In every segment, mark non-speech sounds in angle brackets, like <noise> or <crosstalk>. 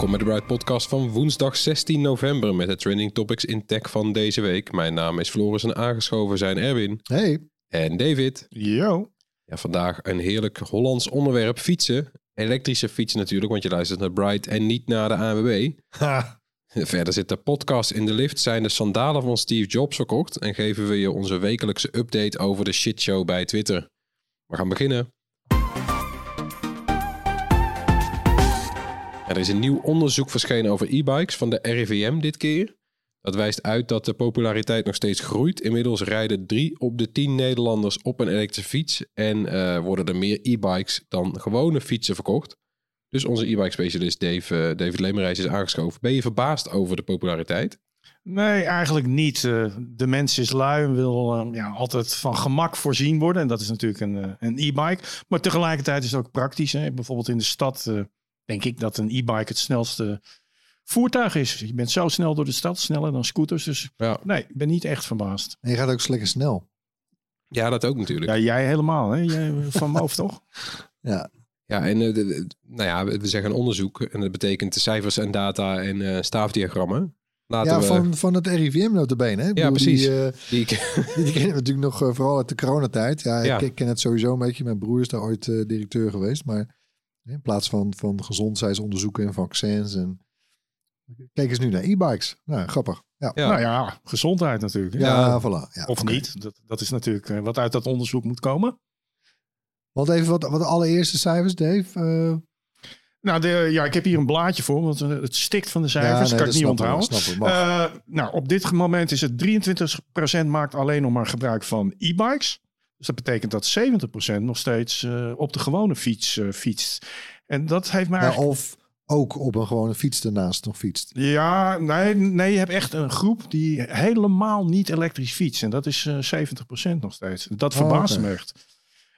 Welkom bij de Bright Podcast van woensdag 16 november met de trending topics in tech van deze week. Mijn naam is Floris en aangeschoven zijn Erwin Hey. en David. Yo. Ja, vandaag een heerlijk Hollands onderwerp, fietsen. Elektrische fietsen natuurlijk, want je luistert naar Bright en niet naar de ANWB. <laughs> Verder zit de podcast in de lift, zijn de sandalen van Steve Jobs verkocht en geven we je onze wekelijkse update over de shitshow bij Twitter. We gaan beginnen. Er is een nieuw onderzoek verschenen over e-bikes van de RIVM dit keer. Dat wijst uit dat de populariteit nog steeds groeit. Inmiddels rijden drie op de tien Nederlanders op een elektrische fiets. En eh, worden er meer e-bikes dan gewone fietsen verkocht. Dus onze e-bike specialist Dave, eh, David Lemerijs is aangeschoven. Ben je verbaasd over de populariteit? Nee, eigenlijk niet. Eh, de mens is lui en wil ja, altijd van gemak voorzien worden. En dat is natuurlijk een, een e-bike. Maar tegelijkertijd is het ook praktisch. Hè? Bijvoorbeeld in de stad denk ik dat een e-bike het snelste voertuig is. Je bent zo snel door de stad, sneller dan scooters. Dus Ja, nee, ik ben niet echt verbaasd. En je gaat ook lekker snel. ja dat ook natuurlijk. Ja, jij helemaal, hè? Jij van mijn hoofd toch? <laughs> Ja. Ja, en eh, de- de- nou ja, we zeggen een onderzoek. En dat betekent de cijfers en data en eh, staafdiagrammen. Laten Ja, we... van, van het RIVM notabene. Hè? Ik bedoel, precies. Die, eh, Die, <laughs> die kennen we natuurlijk nog vooral uit de coronatijd. Ja, Ja. Ik, ik ken het sowieso een beetje. Mijn broer is daar ooit directeur geweest. Maar in plaats van, van gezondheidsonderzoeken en vaccins. En... Kijk eens nu naar e-bikes. Nou, grappig. Ja, Ja. Nou ja, gezondheid natuurlijk. ja, voilà. Ja, Of niet. Dat, dat is natuurlijk eh, wat uit dat onderzoek moet komen. Want even wat, wat de allereerste cijfers, Dave. Eh, Nou, de, ja, ik heb hier een blaadje voor, want eh, het stikt van de cijfers. nee, kan ik niet onthouden. Eh, nou, op dit moment is het 23% maakt alleen nog maar gebruik van e-bikes. Dus dat betekent dat 70% nog steeds eh, op de gewone fiets eh, fietst. En dat heeft nou, eigenlijk... of ook op een gewone fiets ernaast nog fietst. Ja, nee, nee, je hebt echt een groep die helemaal niet elektrisch fietst. En dat is eh 70% nog steeds. Dat Oh, verbaast me echt.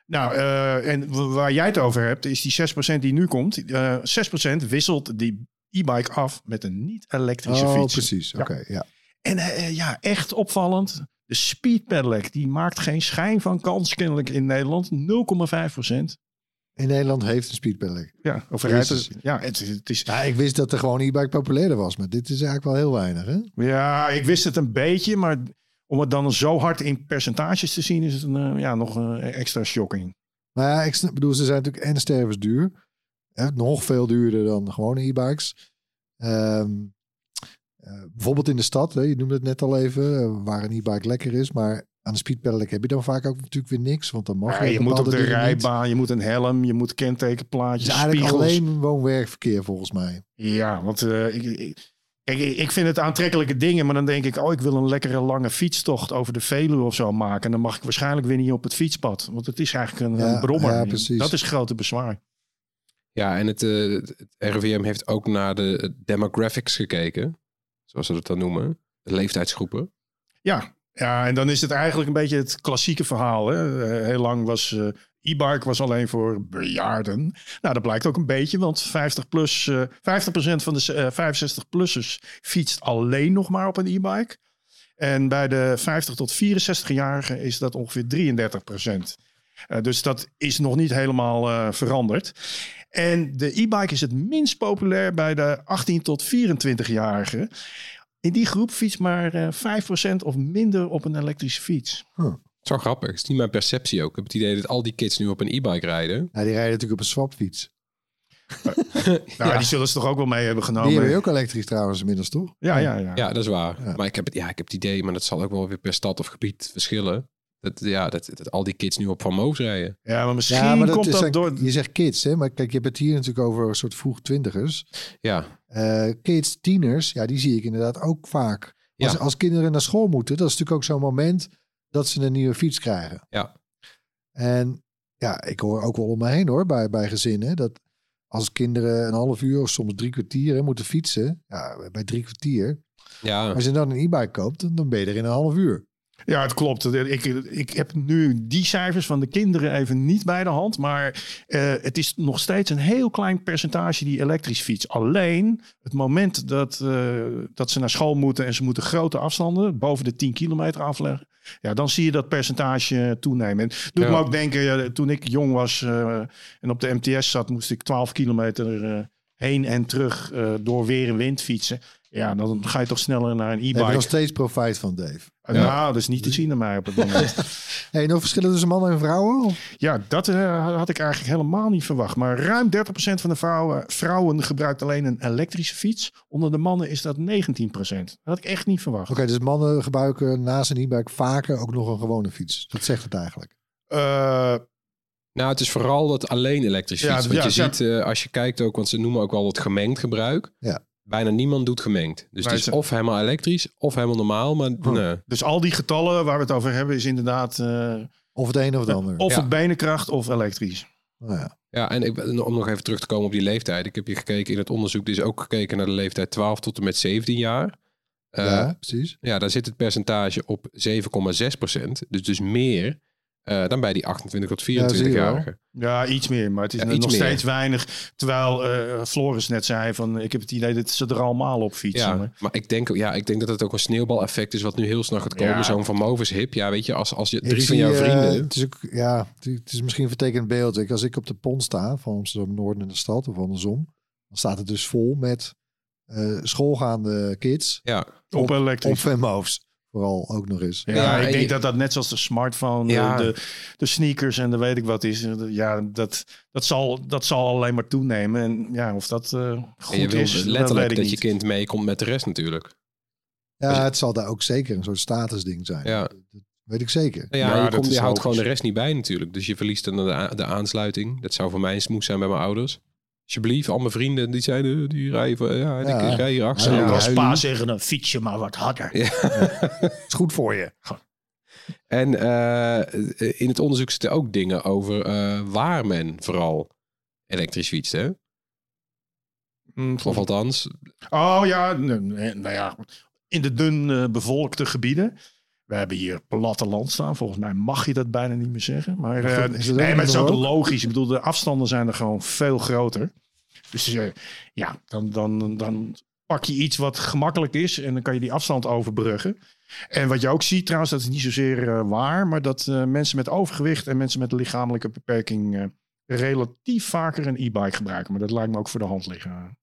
Nou, eh, en waar jij het over hebt, is die 6% die nu komt. eh 6% wisselt die e-bike af met een niet-elektrische Oh, fiets. precies. Oké, ja. En eh, ja, echt opvallend. De Speed Pedelec, die maakt geen schijn van kans kennelijk in Nederland. 0,5%. In Nederland heeft een speedpedelec. Ja, of rijdt het- ja, het, het is, Ja, ik wist dat er gewoon e-bike populairder was, maar dit is eigenlijk wel heel weinig, hè? ja, ik wist het een beetje, maar om het dan zo hard in percentages te zien, is het een, eh, ja, nog eh, extra shocking. Maar ja, ik snap- bedoel, ze zijn natuurlijk en stervensduur. Hè, nog veel duurder dan gewone e-bikes. Ehm, eh, bijvoorbeeld in de stad, hè, je noemde het net al even, eh, waar een e-bike lekker is. Maar aan de speedpedelec heb je dan vaak ook natuurlijk weer niks, want dan mag Ja, je moet op de niet. rijbaan, je moet een helm, je moet Het kentekenplaatjes, is eigenlijk spiegels. alleen woon-werkverkeer volgens mij. Ja, want eh, ik, ik, kijk, ik vind het aantrekkelijke dingen, maar dan denk ik, oh, ik wil een lekkere lange fietstocht over de Veluwe of zo maken. En dan mag ik waarschijnlijk weer niet op het fietspad, want het is eigenlijk een, Ja, een brommer. ja, precies. Dat is het grote bezwaar. Ja, en het, eh, het RIVM heeft ook naar de demographics gekeken. Zoals ze dat dan noemen. De leeftijdsgroepen. Ja, ja, en dan is het eigenlijk een beetje het klassieke verhaal. Hè? Eh, heel lang was eh, e-bike was alleen voor bejaarden. Nou, dat blijkt ook een beetje, want 50 plus, eh 50% van de eh, 65-plussers fietst alleen nog maar op een e-bike. En bij de 50 tot 64-jarigen is dat ongeveer 33 procent. dus dat is nog niet helemaal eh, veranderd. En de e-bike is het minst populair bij de 18 tot 24-jarigen. In die groep fietst maar eh 5% of minder op een elektrische fiets. Zo grappig. Het is niet mijn perceptie ook. Ik heb het idee dat al die kids nu op een e-bike rijden. Ja, die rijden natuurlijk op een swapfiets. <laughs> Nou, die zullen ze toch ook wel mee hebben Die genomen. hebben we ook elektrisch trouwens inmiddels, toch? Ja, ja, ja. Ja, dat is waar. Ja. Maar ik heb, het, ja, ik heb het idee, maar dat zal ook wel weer per stad of gebied verschillen. Dat, ja, dat, dat al die kids nu op Van rijden. Ja, maar misschien Ja, maar dat komt dat door... Je zegt kids, hè? Maar kijk, je hebt het hier natuurlijk over een soort vroeg twintigers. Ja, Eh, kids, tieners, ja, die zie ik inderdaad ook vaak. Als, Ja. als kinderen naar school moeten, dat is natuurlijk ook zo'n moment dat ze een nieuwe fiets krijgen. Ja. En ja, ik hoor ook wel om me heen hoor, bij, bij gezinnen, dat als kinderen een half uur of soms drie kwartier hè, moeten fietsen, ja, bij drie kwartier, ja. als je dan een e-bike koopt, dan ben je er in een half uur. Ja, het klopt. Ik, ik heb nu die cijfers van de kinderen even niet bij de hand. Maar eh, het is nog steeds een heel klein percentage die elektrisch fietst. Alleen het moment dat, eh, dat ze naar school moeten en ze moeten grote afstanden, boven de 10 kilometer afleggen. Ja, dan zie je dat percentage toenemen. En doet Ja. me ook denken, ja, toen ik jong was eh, en op de MTS zat, moest ik 12 kilometer heen en terug door weer en wind fietsen. Ja, dan ga je toch sneller naar een Daar heb je nog e-bike. steeds profijt van, Dave. Nou, dat is niet te zien aan mij op het moment. <laughs> Hey, nog verschillen tussen mannen en vrouwen? Of- Ja, dat eh, had ik eigenlijk helemaal niet verwacht. Maar ruim 30% van de vrouwen, vrouwen gebruikt alleen een elektrische fiets. Onder de mannen is dat 19%. Dat had ik echt niet verwacht. Oké, dus mannen gebruiken naast een e-bike vaker ook nog een gewone fiets. Dat zegt het eigenlijk. Eh, Nou, het is vooral dat alleen elektrisch Ja, fiets. Want ja, je ja. ziet, eh, als je kijkt ook, want ze noemen ook wel het gemengd gebruik. Ja. Bijna niemand doet gemengd. Dus Maar het is of helemaal elektrisch, of helemaal normaal. Maar Hm. nee. dus al die getallen waar we het over hebben is inderdaad eh, Of het een of het ander. of Ja. het benenkracht of elektrisch. Nou ja. Ja, en ik, om nog even terug te komen op die leeftijd. Ik heb hier gekeken in het onderzoek. Er is ook gekeken naar de leeftijd 12 tot en met 17 jaar. Eh, ja, precies. Ja, daar zit het percentage op 7,6 procent. Dus dus meer eh, dan bij die 28 tot Ja, zie je 24-jarigen. Ja, iets meer, maar het is Ja, nog meer. steeds weinig. Terwijl eh, Floris net zei van, ik heb het idee dat ze er allemaal op fietsen. Ja, Maar- ik denk, ja, ik denk dat het ook een sneeuwbaleffect is wat nu heel snel gaat komen. Ja. Zo'n Van Movers hip. Ja, weet je, als, als je Ik drie van zie, jouw eh, vrienden... het is ook, ja, het is misschien een vertekend beeld. Ik, als ik op de pont sta van Amsterdam Noord in de stad of andersom, dan staat het dus vol met eh, schoolgaande kids ja, op op elektrisch. Venmo's. Vooral ook nog eens. Ja, Ja, ik en denk je- dat dat net zoals de smartphone, Ja. de, de sneakers en de weet ik wat is. Ja, dat, dat, zal, dat zal alleen maar toenemen. En ja, of dat eh, en je goed wil is, dat letterlijk dat ik je kind meekomt met de rest natuurlijk. Ja, het zal daar ook zeker een soort statusding zijn. Ja. Dat weet ik zeker. Nou ja, Ja, je, dat komt, je houdt gewoon de rest niet bij natuurlijk. Dus je verliest dan de, de aansluiting. Dat zou voor mij een smoes zijn bij mijn ouders. Alsjeblieft, al mijn vrienden die zijn eh, die rijden ja, en Ja. ik rij hier achter. Ja, ook als pa zeggen, dan fiets je maar wat harder. <laughs> is goed voor je. En eh, in het onderzoek zitten ook dingen over eh, waar men vooral elektrisch fietst. Hè? Mm, Of althans, Oh ja, nee, nee, nou ja, in de dun eh, bevolkte gebieden. We hebben hier platteland staan. Volgens mij mag je dat bijna niet meer zeggen. Maar, Maar eh, goed, is het nee, maar het is ook logisch. Ik bedoel, de afstanden zijn er gewoon veel groter. Dus eh, ja, dan, dan, dan pak je iets wat gemakkelijk is en dan kan je die afstand overbruggen. En wat je ook ziet trouwens, dat is niet zozeer eh, waar, maar dat mensen met overgewicht en mensen met een lichamelijke beperking relatief vaker een e-bike gebruiken. Maar dat lijkt me ook voor de hand liggen.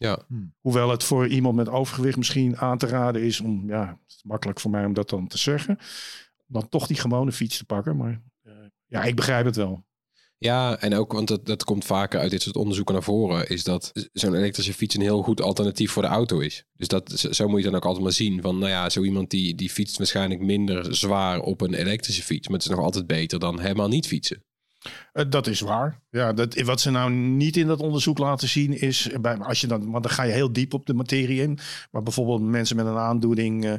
Ja. Hoewel het voor iemand met overgewicht misschien aan te raden is om, ja, het is makkelijk voor mij om dat dan te zeggen, dan toch die gewone fiets te pakken. Maar eh, ja, ik begrijp het wel. Ja, en ook, want dat, dat komt vaker uit dit soort onderzoeken naar voren, is dat zo'n elektrische fiets een heel goed alternatief voor de auto is. Dus dat, zo- zo moet je dan ook altijd maar zien. Van, nou ja, zo iemand die, die fietst waarschijnlijk minder zwaar op een elektrische fiets, maar het is nog altijd beter dan helemaal niet fietsen. Eh, dat is waar. Ja, dat, wat ze nou niet in dat onderzoek laten zien is, eh, bij, als je dan, want dan ga je heel diep op de materie in. Maar bijvoorbeeld mensen met een aandoening, eh,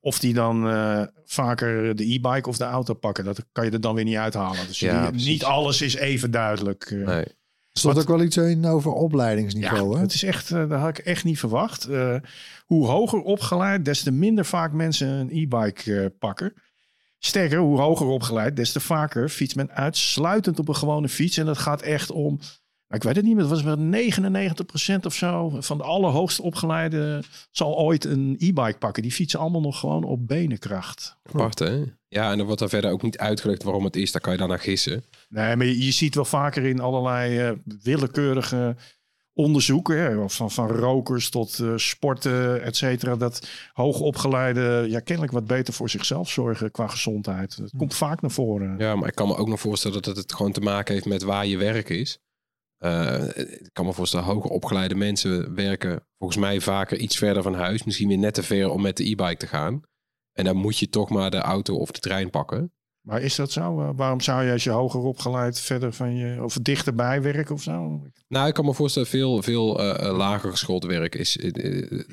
of die dan eh, vaker de e-bike of de auto pakken, dat kan je er dan weer niet uithalen. Dus Ja, die- precies. niet alles is even duidelijk. eh. Nee. Er stond ook wel iets in over opleidingsniveau. Ja, hè? het is echt, dat had ik echt niet verwacht. Eh, hoe hoger opgeleid, des te minder vaak mensen een e-bike eh, pakken. Sterker, hoe hoger opgeleid, des te vaker fietst men uitsluitend op een gewone fiets. En dat gaat echt om, nou, ik weet het niet, maar het was wel 99% of zo van de allerhoogst opgeleide zal ooit een e-bike pakken. Die fietsen allemaal nog gewoon op benenkracht. Apart, hè? Ja, en er wordt dan verder ook niet uitgelegd waarom het is. Daar kan je dan naar gissen. Nee, maar je, je ziet wel vaker in allerlei eh, willekeurige onderzoeken, van, van rokers tot eh, sporten, et cetera, dat hoogopgeleide ja, kennelijk wat beter voor zichzelf zorgen qua gezondheid. Dat komt vaak naar voren. Ja, maar ik kan me ook nog voorstellen dat het gewoon te maken heeft met waar je werk is. Eh, ik kan me voorstellen, hoger opgeleide mensen werken volgens mij vaker iets verder van huis. Misschien weer net te ver om met de e-bike te gaan. En dan moet je toch maar de auto of de trein pakken. Maar is dat zo? Uh, waarom zou je als je hoger opgeleid verder van je, of dichterbij werken of zo? Nou, ik kan me voorstellen, veel, veel uh, lager geschoold werk is in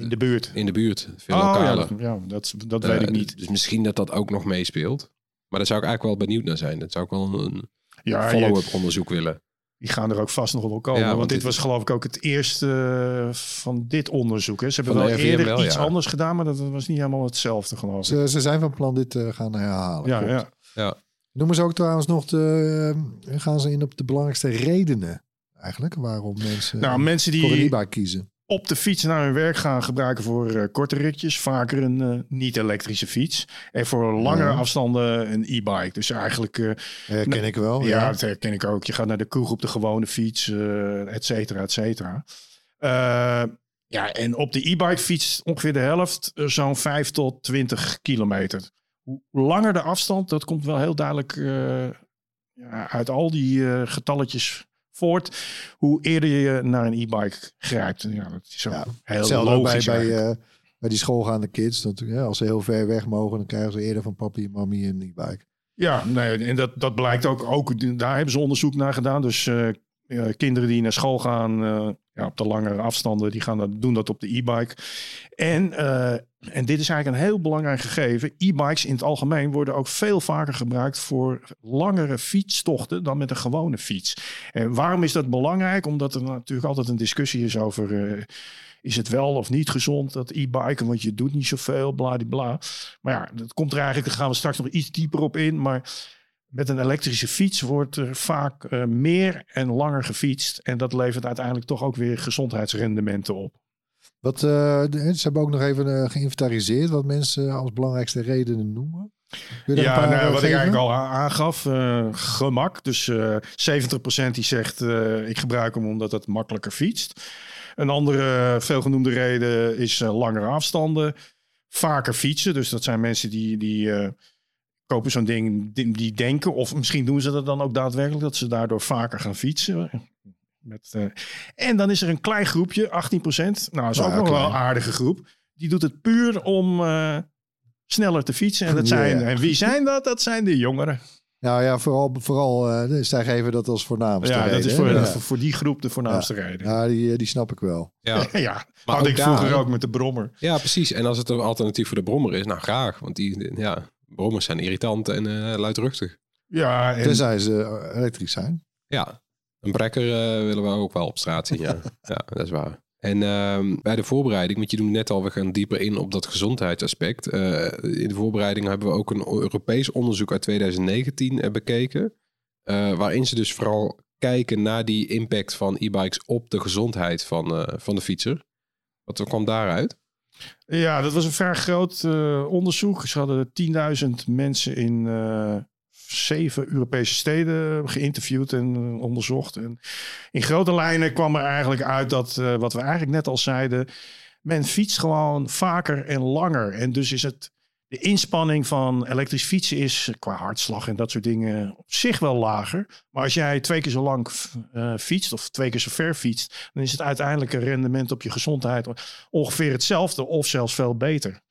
de buurt. In de buurt, veel oh, lokaler. Ja, ja dat, dat weet ik niet. Dus misschien dat dat ook nog meespeelt. Maar daar zou ik eigenlijk wel benieuwd naar zijn. Dat zou ik wel een, een ja, follow-up onderzoek willen. Die gaan er ook vast nog wel komen. Ja, want, want dit dit- was geloof ik ook het eerste van dit onderzoek. Hè. Ze hebben wel eerder wel, iets ja. anders gedaan, maar dat was niet helemaal hetzelfde geloof ik. Ze, ze zijn van plan dit te gaan herhalen. Ja, klopt. Ja. Noemen ze ook trouwens nog de, eh, gaan ze in op de belangrijkste redenen eigenlijk waarom mensen Nou, mensen voor een die e-bike kiezen. op de fiets naar hun werk gaan gebruiken voor eh, korte ritjes, vaker een eh, niet-elektrische fiets. En voor langere Ja. afstanden een e-bike. Dus eigenlijk, eh, Herken ik wel. ja, Ja. dat herken ik ook. Je gaat naar de kroeg op de gewone fiets, eh et cetera, et cetera. Eh, ja, en op de e-bike fiets ongeveer de helft, zo'n 5 tot 20 kilometer. Hoe langer de afstand, dat komt wel heel duidelijk eh, ja, uit al die eh, getalletjes voort. Hoe eerder je naar een e-bike grijpt. Ja, dat is Ja, heel bij, logisch. bij, eigenlijk. eh, bij die schoolgaande kids. Dat, ja, als ze heel ver weg mogen, dan krijgen ze eerder van papi en mami een e-bike. Ja, nee, en dat, dat blijkt ook, ook. Daar hebben ze onderzoek naar gedaan. Dus eh, kinderen die naar school gaan eh, ja, op de langere afstanden, die gaan dat, doen dat op de e-bike. En, eh, en dit is eigenlijk een heel belangrijk gegeven. E-bikes in het algemeen worden ook veel vaker gebruikt voor langere fietstochten dan met een gewone fiets. En waarom is dat belangrijk? Omdat er natuurlijk altijd een discussie is over. is het wel of niet gezond, dat e-biken? Want je doet niet zoveel, bladibla. Maar ja, dat komt er eigenlijk, daar gaan we straks nog iets dieper op in. Maar met een elektrische fiets wordt er vaak eh, meer en langer gefietst. En dat levert uiteindelijk toch ook weer gezondheidsrendementen op. Wat, de- ze hebben ook nog even eh, geïnventariseerd wat mensen als belangrijkste redenen noemen. Ja, nou, wat ik eigenlijk al aangaf, gemak. Dus eh 70% die zegt, ik gebruik hem omdat het makkelijker fietst. Een andere veelgenoemde reden is langere afstanden. Vaker fietsen, dus dat zijn mensen die, die kopen zo'n ding, die, die denken... of misschien doen ze dat dan ook daadwerkelijk... dat ze daardoor vaker gaan fietsen. Met, eh, en dan is er een klein groepje, 18%. Nou, dat is Ja, ook nog wel een aardige groep. Die doet het puur om eh, sneller te fietsen. En, dat <laughs> Ja, zijn, ja. en wie zijn dat? Dat zijn de jongeren. Nou ja, vooral, vooral eh, zij geven dat als voornaamste Ja, reden. dat is voor, ja. voor, voor die groep de voornaamste reden. Ja, die, die snap ik wel. Ja, <laughs> Ja, Maar had ik vroeger daar- ook met de brommer. ja, precies. En als het een alternatief voor de brommer is, nou graag. Want die, ja, brommers zijn irritant en eh, luidruchtig. Ja, en, Tenzij ze eh, elektrisch zijn. Ja, een brekker eh, willen we ook wel op straat zien. Ja, <laughs> ja dat is waar. En ehm, bij de voorbereiding, want je noemde net al, we gaan dieper in op dat gezondheidsaspect. Eh, in de voorbereiding hebben we ook een Europees onderzoek uit 2019 eh, bekeken. eh, waarin ze dus vooral kijken naar die impact van e-bikes op de gezondheid van, eh, van de fietser. Wat kwam daaruit? Ja, dat was een vrij groot eh, onderzoek. Ze hadden 10.000 mensen in eh, zeven Europese steden geïnterviewd en eh, onderzocht. En in grote lijnen kwam er eigenlijk uit dat, wat we eigenlijk net al zeiden, men fietst gewoon vaker en langer. En dus is het, de inspanning van elektrisch fietsen is eh, qua hartslag en dat soort dingen op zich wel lager. Maar als jij twee keer zo lang eh, fietst of twee keer zo ver fietst, dan is het uiteindelijke rendement op je gezondheid ongeveer hetzelfde of zelfs veel beter.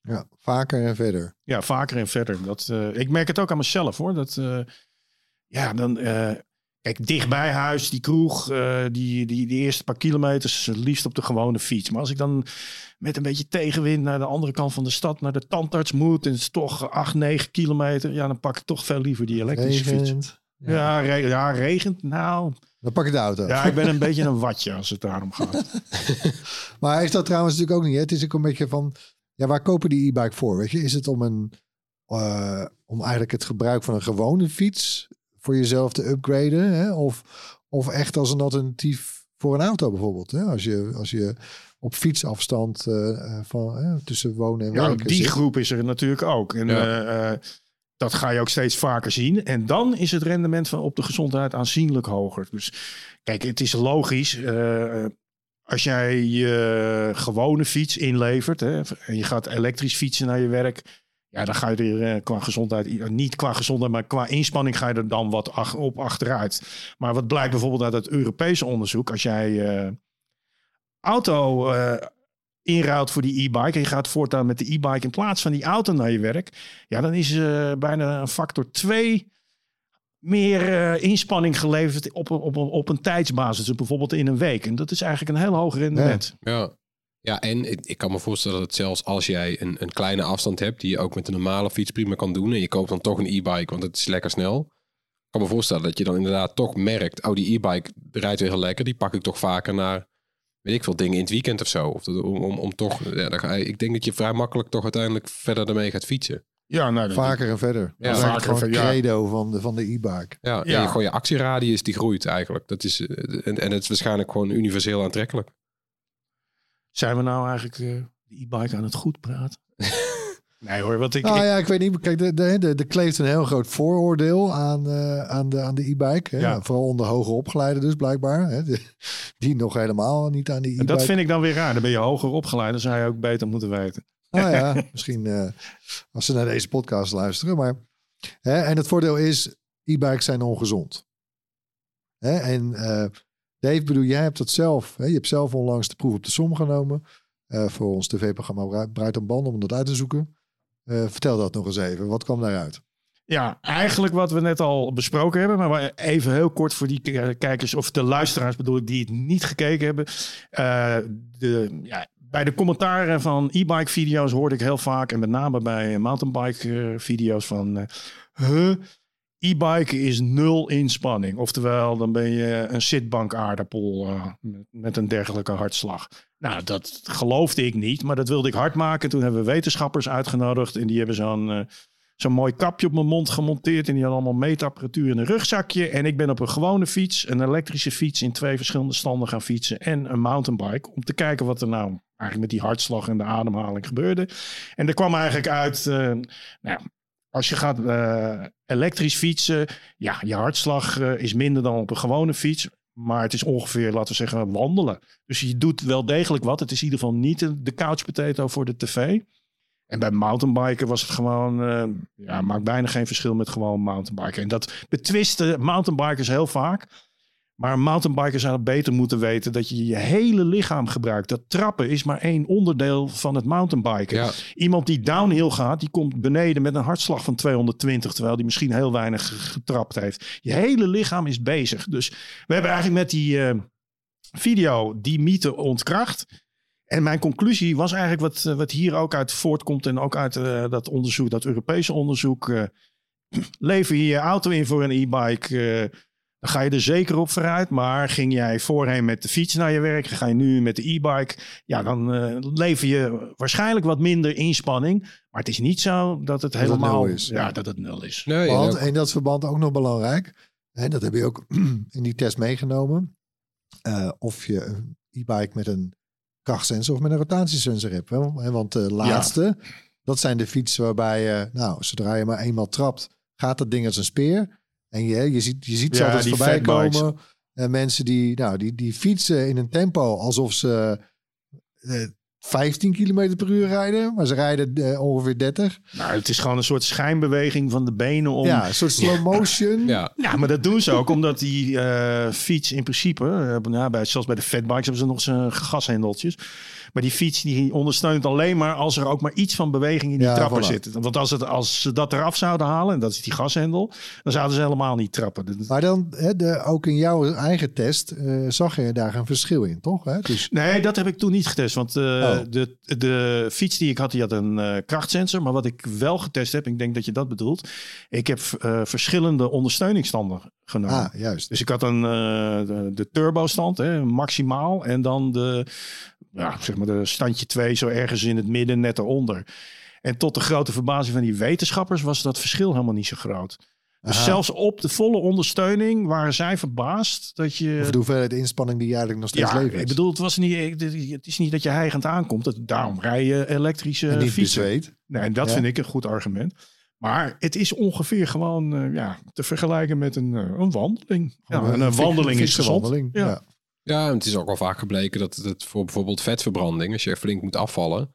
Ja, vaker en verder. Ja, vaker en verder. Dat, eh, ik merk het ook aan mezelf hoor. Dat, ja, dan, dichtbij huis, die kroeg, eh, die, die, die eerste paar kilometers, het liefst op de gewone fiets. Maar als ik dan met een beetje tegenwind naar de andere kant van de stad, naar de tandarts moet, en het is toch 8, 9 kilometer, ja, dan pak ik toch veel liever die elektrische fiets. Ja. Ja, re- ja, regent. Nou, Dan pak je de auto. ja, ik ben een <laughs> beetje een watje als het daarom gaat. <laughs> Maar is dat trouwens natuurlijk ook niet. Hè? Het is ook een beetje van. Ja, waar kopen die e-bike voor? Weet je, is het om een. eh, om eigenlijk het gebruik van een gewone fiets voor jezelf te upgraden? Hè? Of, of echt als een alternatief voor een auto bijvoorbeeld? Hè? Als, je, als je op fietsafstand eh, eh, van, hè, tussen wonen en Ja, werken die zit. groep is er natuurlijk ook. En Ja. eh, eh, dat ga je ook steeds vaker zien. En dan is het rendement van op de gezondheid aanzienlijk hoger. Dus kijk, het is logisch. eh, als jij je gewone fiets inlevert hè, en je gaat elektrisch fietsen naar je werk, ja, dan ga je er eh, qua gezondheid, niet qua gezondheid, maar qua inspanning ga je er dan wat op achteruit. Maar wat blijkt bijvoorbeeld uit het Europese onderzoek, als jij eh, auto eh, inruilt voor die e-bike en je gaat voortaan met de e-bike in plaats van die auto naar je werk, ja, dan is eh, bijna een factor 2 meer eh, inspanning geleverd op, op, op een tijdsbasis, dus bijvoorbeeld in een week. En dat is eigenlijk een heel hoog rendement. Ja. Ja, en ik, ik kan me voorstellen dat zelfs als jij een, een kleine afstand hebt, die je ook met een normale fiets prima kan doen, en je koopt dan toch een e-bike, want het is lekker snel. Ik kan me voorstellen dat je dan inderdaad toch merkt, oh, die e-bike rijdt weer heel lekker, die pak ik toch vaker naar, weet ik veel, dingen in het weekend of zo. Of dat- om, om, om toch, ja, dan ga je, ik denk dat je vrij makkelijk toch uiteindelijk verder ermee gaat fietsen. Ja, nou, Vaker en verder. Ja, dat is vaker gewoon en het ja. credo van de, van de e-bike. Ja, Ja. En gewoon je actieradius die groeit eigenlijk. Dat is, eh, en, en het is waarschijnlijk gewoon universeel aantrekkelijk. Zijn we nou eigenlijk eh, de e-bike aan het goed praten? <laughs> nee hoor, wat ik... Nou ik- ja, ik weet niet. Kijk, de, de, de, de kleeft een heel groot vooroordeel aan, eh, aan de, aan de e-bike. hè. Ja. Vooral onder hoger opgeleiden dus blijkbaar. Hè. De- die nog helemaal niet aan die en e-bike. dat vind ik dan weer raar. Dan ben je hoger opgeleid. Dan zou je ook beter moeten weten. Nou ja, <laughs> misschien eh, als ze naar deze podcast luisteren. Maar, hè, en het voordeel is, e-bikes zijn ongezond. Hè, en eh Dave, jij hebt dat zelf. Hè, je hebt zelf onlangs de proef op de som genomen. eh, voor ons tv-programma Bruid- Bruid en Band om dat uit te zoeken. Eh, vertel dat nog eens even. Wat kwam daaruit? Ja, eigenlijk wat we net al besproken hebben. Maar even heel kort voor die kijkers of de luisteraars bedoel ik die het niet gekeken hebben. Eh, de, ja, bij de commentaren van e-bike video's hoorde ik heel vaak. En met name bij mountainbike video's van... E-bike is nul inspanning. Oftewel, dan ben je een zitbank aardappel eh, met, een dergelijke hartslag. Nou, dat geloofde ik niet, maar dat wilde ik hard maken. Toen hebben we wetenschappers uitgenodigd en die hebben zo'n eh, zo'n mooi kapje op mijn mond gemonteerd. En die hadden allemaal meetapparatuur in een rugzakje. En ik ben op een gewone fiets, een elektrische fiets, in twee verschillende standen gaan fietsen. En een mountainbike. Om te kijken wat er nou eigenlijk met die hartslag en de ademhaling gebeurde. En er kwam eigenlijk uit, eh, nou als je gaat eh, elektrisch fietsen, ja, je hartslag eh, is minder dan op een gewone fiets. Maar het is ongeveer, laten we zeggen, wandelen. Dus je doet wel degelijk wat. Het is in ieder geval niet de- couch potato voor de tv. En bij mountainbiken was het gewoon, eh, ja, maakt bijna geen verschil met gewoon mountainbiken. En dat betwisten mountainbikers heel vaak. Maar mountainbikers zouden beter moeten weten dat je je hele lichaam gebruikt. Dat trappen is maar één onderdeel van het mountainbiken. Ja, Iemand die downhill gaat, die komt beneden met een hartslag van 220, terwijl die misschien heel weinig ge- getrapt heeft. Je hele lichaam is bezig. Dus we hebben eigenlijk met die eh, video die mythe ontkracht. En mijn conclusie was eigenlijk wat, eh, wat hier ook uit voortkomt en ook uit eh, dat onderzoek, dat Europese onderzoek. eh, <clears throat> lever je je auto in voor een e-bike, dan ga je er zeker op vooruit. Maar ging jij voorheen met de fiets naar je werk, ga je nu met de e-bike, ja, dan eh, lever je waarschijnlijk wat minder inspanning. Maar het is niet zo dat het Dat het helemaal nul is, Ja, ja. dat het nul is. nee, Want in dat verband ook nog belangrijk. En dat heb je ook <clears throat> in die test meegenomen. eh, of je een e-bike met een krachtsensor of met een rotatiesensor hebt. Hè? Hè, Want de laatste, dat zijn de fietsen waarbij je, nou, zodra je maar eenmaal trapt, gaat dat ding als een speer. En je, je ziet, je ziet ze Ja, altijd voorbij komen. En mensen die, nou, die, die fietsen in een tempo alsof ze eh, 15 km per uur rijden. Maar ze rijden eh, ongeveer 30. Nou, het is gewoon een soort schijnbeweging van de benen om. Ja, een soort slow motion. ja, Ja, maar dat doen ze ook omdat die eh, fiets in principe, eh, nou, bij, zoals bij de fatbikes hebben ze nog zijn gashendeltjes. Maar die fiets die ondersteunt alleen maar als er ook maar iets van beweging in die Ja, trapper voilà. zit. Want als, het, als ze dat eraf zouden halen, en dat is die gashendel, dan zouden ze helemaal niet trappen. Maar dan, hè, de, ook in jouw eigen test, eh, zag je daar een verschil in, toch? Hè? Dus, Nee, dat heb ik toen niet getest. Want eh, Oh. de, de fiets die ik had, die had een eh, krachtsensor. Maar wat ik wel getest heb, ik denk dat je dat bedoelt. Ik heb verschillende ondersteuningsstanden genomen. ah, juist. Dus ik had een, de, de turbo-stand, hè, maximaal. En dan de, ja, zeg maar de standje 2, zo ergens in het midden, net eronder. En tot de grote verbazing van die wetenschappers was dat verschil helemaal niet zo groot. Dus Aha. zelfs op de volle ondersteuning waren zij verbaasd dat je... Of de hoeveelheid inspanning die je eigenlijk nog steeds Ja, levert. ik bedoel, het, was niet, het is niet dat je heigend aankomt. Dat, daarom rij je elektrische en fietsen. bezweet. Nee, en dat Ja. vind ik een goed argument. Maar het is ongeveer gewoon eh, ja, te vergelijken met een, eh, een wandeling. Ja, een fiks- wandeling is gezond. wandeling, Ja. Ja. En het is ook al vaak gebleken dat het voor bijvoorbeeld vetverbranding, als je flink moet afvallen.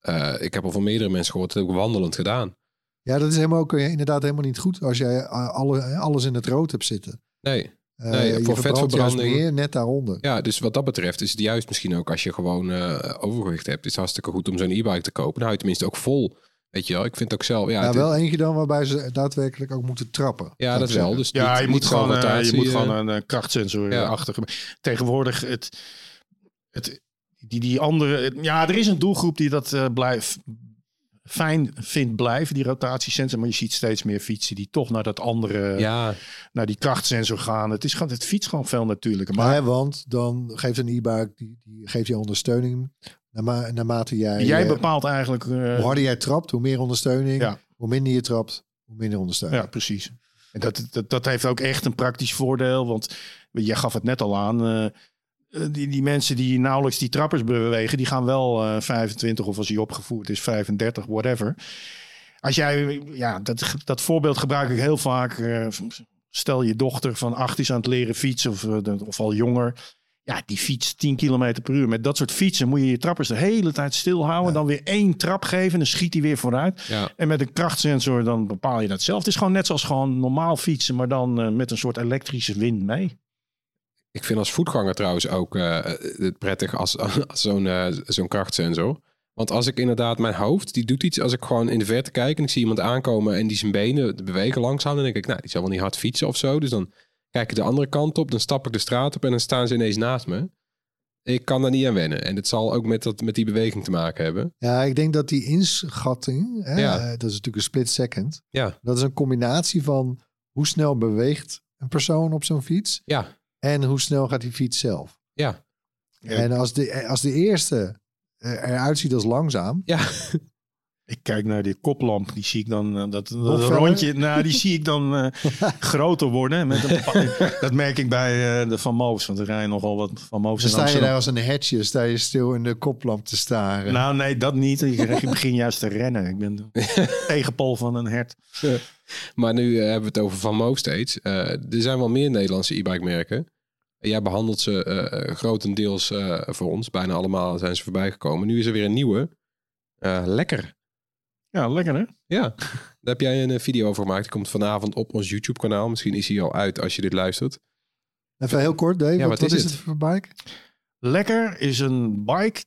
eh, ik heb al van meerdere mensen gehoord, dat heb ik wandelend gedaan. Ja, dat is helemaal ook eh, inderdaad helemaal niet goed als jij eh, alle, alles in het rood hebt zitten. Nee. Nee, voor vetverbranding- meer net daaronder. Ja, dus wat dat betreft is het juist misschien ook als je gewoon eh, overgewicht hebt, is het hartstikke goed om zo'n e-bike te kopen. Dan hou je tenminste ook vol. Weet je wel, ik vind ook zelf. Ja, wel eentje dan waarbij ze daadwerkelijk ook moeten trappen. ja dat wel. Dus Ja, niet- je moet gewoon, eh, je moet eh, gewoon een krachtsensor Ja. achter. Tegenwoordig, het, het, die, die andere... het- ja, er is een doelgroep die dat eh blijft fijn vindt blijven, die rotatiesensor. Maar je ziet steeds meer fietsen die toch naar dat andere, Ja, naar die krachtsensor gaan. Het, is gewoon, het fiets gewoon veel natuurlijker. Maar, want dan geeft een e-bike, die, die geeft je ondersteuning naarmate jij... jij eh, bepaalt eigenlijk... eh, hoe harder jij trapt, hoe meer ondersteuning. Ja. Hoe minder je trapt, hoe minder ondersteuning. Ja, precies. En dat, dat, dat heeft ook echt een praktisch voordeel. Want jij gaf het net al aan. eh, die, die mensen die nauwelijks die trappers bewegen, die gaan wel eh 25 of als hij opgevoerd is 35, whatever. Als jij, ja, dat, dat voorbeeld gebruik ik heel vaak. stel je dochter van acht is aan het leren fietsen of, of al jonger. Ja, die fietst 10 kilometer per uur. Met dat soort fietsen moet je je trappers de hele tijd stilhouden. Dan weer één trap geven. Dan schiet hij weer vooruit. ja. En met een krachtsensor dan bepaal je dat zelf. Het is gewoon net zoals gewoon normaal fietsen, maar dan eh, met een soort elektrische wind mee. Ik vind als voetganger trouwens ook eh, het prettig als, <laughs> als zo'n eh, zo'n krachtsensor. Want als ik inderdaad mijn hoofd, die doet iets als ik gewoon in de verte kijk en ik zie iemand aankomen en die zijn benen bewegen langzaam, dan denk ik, nou, die zal wel niet hard fietsen of zo. Dus dan kijk ik de andere kant op, dan stap ik de straat op en dan staan ze ineens naast me. Ik kan daar niet aan wennen. En het zal ook met, dat, met die beweging te maken hebben. Ja, ik denk dat die inschatting, hè, Ja. dat is natuurlijk een split second. Ja, Dat is een combinatie van hoe snel beweegt een persoon op zo'n fiets ja, en hoe snel gaat die fiets zelf. ja. Ja. En als de, als de eerste eh, eruit ziet als langzaam, Ja, Ik kijk naar die koplamp, die zie ik dan, eh, dat, rondje, nou, die zie ik dan eh, <laughs> groter worden. Met een, <laughs> dat merk ik bij eh, de Van Moos, want er rijden nogal wat Van Moos dan sta je daar als een hetje, sta je stil in de koplamp te staren. Nou, nee, dat niet. Ik, <laughs> begin juist te rennen. Ik ben de tegenpol van een hert. maar nu hebben we het over Van Moof steeds. Er zijn wel meer Nederlandse e-bike merken. En Jij behandelt ze grotendeels voor ons. Bijna allemaal zijn ze voorbij gekomen. Nu is er weer een nieuwe. Lekker. Ja, lekker hè? Ja, <laughs> daar heb jij een eh, video over gemaakt. Die komt vanavond op ons YouTube kanaal. Misschien is hij al uit als je dit luistert. Even heel kort, Dave. Ja, wat, wat wat is het? het voor bike? Lekker is een bike.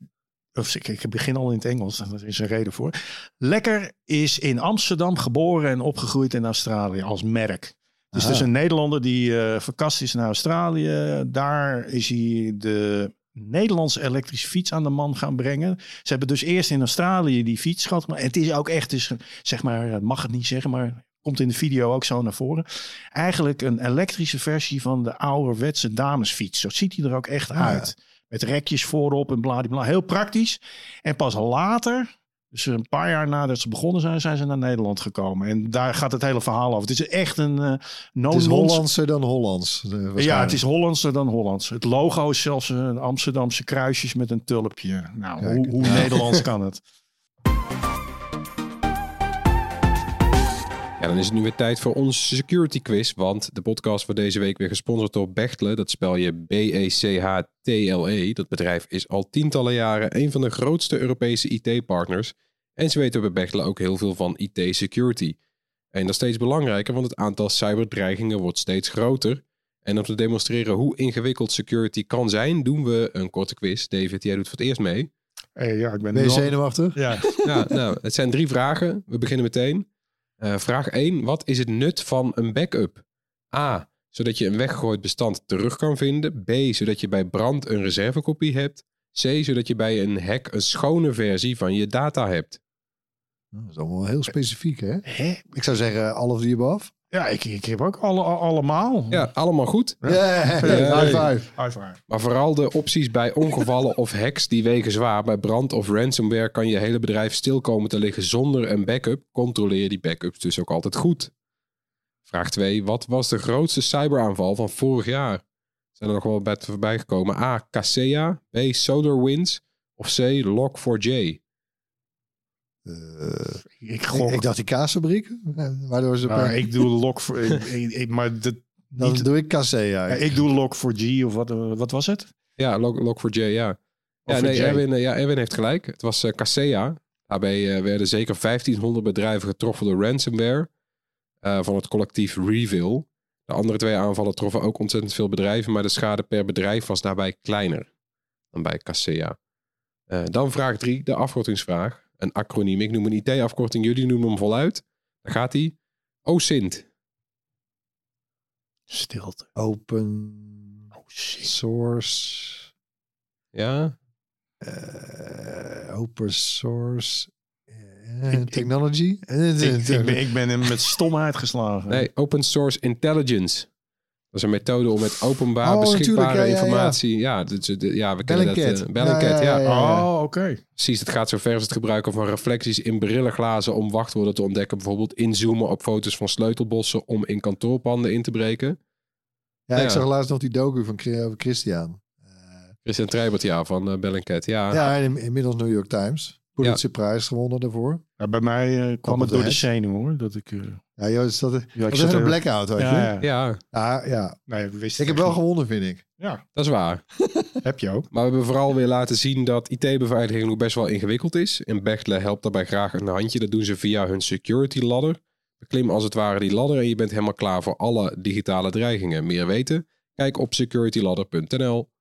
Of ik, ik begin al in het Engels, daar is een reden voor. Lekker is in Amsterdam geboren en opgegroeid in Australië als merk. Dus Aha. het is een Nederlander die eh verkast is naar Australië. Daar is hij de Nederlandse elektrische fiets aan de man gaan brengen. Ze hebben dus eerst in Australië die fiets gehad. Maar het is ook echt, dus, zeg maar, het mag het niet zeggen, maar komt in de video ook zo naar voren. Eigenlijk een elektrische versie van de ouderwetse damesfiets. Zo ziet hij er ook echt Ah, ja. uit. Met rekjes voorop en bladibla. Heel praktisch. En pas later, dus een paar jaar nadat ze begonnen zijn, zijn ze naar Nederland gekomen. En daar gaat het hele verhaal over. Het is echt een uh, no Het is Hollandser dan Hollands. eh, Ja, het is Hollandser dan Hollands. Het logo is zelfs een Amsterdamse kruisjes met een tulpje. Nou, Kijk. hoe, hoe. Nederlands <laughs> kan het? Ja, dan is het nu weer tijd voor onze security quiz. Want de podcast wordt deze week weer gesponsord door Bechtle. Dat spel je B-E-C-H-T-L-E. Dat bedrijf is al tientallen jaren een van de grootste Europese IT-partners. En ze weten bij Bechtle ook heel veel van IT-security. En dat is steeds belangrijker, want het aantal cyberdreigingen wordt steeds groter. En om te demonstreren hoe ingewikkeld security kan zijn, doen we een korte quiz. David, jij doet voor het eerst mee. Hey, ja, ik ben, Ben je nog- zenuwachtig? Ja, Ja, nou, het zijn drie vragen. We beginnen meteen. Eh, vraag 1. Wat is het nut van een backup? A. Zodat je een weggegooid bestand terug kan vinden. B. Zodat je bij brand een reservekopie hebt. C. Zodat je bij een hack een schone versie van je data hebt. Nou, Dat is allemaal heel specifiek, hè? Hè? Ik zou zeggen, all of the above. Ja ik, ik heb ook alle, al- allemaal. Ja, allemaal goed. Ja, high five. High five. Maar vooral de opties bij ongevallen of hacks die wegen zwaar. Bij brand of ransomware kan je hele bedrijf stil komen te liggen zonder een backup. Controleer die backups dus ook altijd goed. Vraag 2. Wat was de grootste cyberaanval van vorig jaar? Zijn er nog wel bij voorbij gekomen? A. Kaseya. B. SolarWinds. Of C. Log4j. Eh, Ik gok. ik, ik dacht die kaasfabriek. eh, Waardoor ze... maar ik doe lok voor... ik, <laughs> ik- ik- maar dat, dan niet- doe ik Casea. ja, ik doe lok voor G of wat, wat was het? Ja, Log, Log4j, ja. Of Ja, voor nee, J? Erwin, eh, ja, Erwin heeft gelijk. Het was eh Casea. Daarbij eh, werden zeker 1500 bedrijven getroffen door ransomware eh, van het collectief Reveal. De andere twee aanvallen troffen ook ontzettend veel bedrijven, maar de schade per bedrijf was daarbij kleiner dan bij Casea. Eh, dan vraag 3, de afkortingsvraag. Een acroniem. Ik noem een IT-afkorting, jullie noemen hem voluit. Daar gaat hij. OSINT. Stilte. Open Oh shit. source. Ja, eh, open source. eh, ik- technology. Ik, <laughs> ik, ben, ik ben hem met stomheid geslagen. Nee, Open Source Intelligence. Dat is een methode om met openbaar Oh, beschikbare natuurlijk, ja, ja, ja. informatie... Ja, dus, eh, ja we kennen dat. Bellingcat. eh, Bellingcat, Ja, ja, ja, ja. Oh, oké. Precies, het gaat zover als het gebruiken van reflecties in brillenglazen om wachtwoorden te ontdekken. Bijvoorbeeld inzoomen op foto's van sleutelbossen om in kantoorpanden in te breken. Ja, ik zag laatst nog die docu van over Christian. Christian Treibert, ja, van eh, Bellingcat. Ja, Ja, in, inmiddels New York Times. Pulitzerprijs gewonnen daarvoor. Ja, bij mij eh, kwam het door de head. zenuw hoor. Dat ik, eh, Ja, joh, is dat, dat ja, ik is zat even een blackout, weet je. Ja, ja. ja, Ja, ja. Nee, ik wist Ik heb wel gewonnen, vind ik. Ja, dat is waar. <laughs> heb je ook. Maar we hebben vooral weer laten zien dat IT-beveiliging nog best wel ingewikkeld is. En Bechtle helpt daarbij graag een handje. Dat doen ze via hun security ladder. Beklim als het ware die ladder en je bent helemaal klaar voor alle digitale dreigingen. Meer weten? Kijk op securityladder.nl.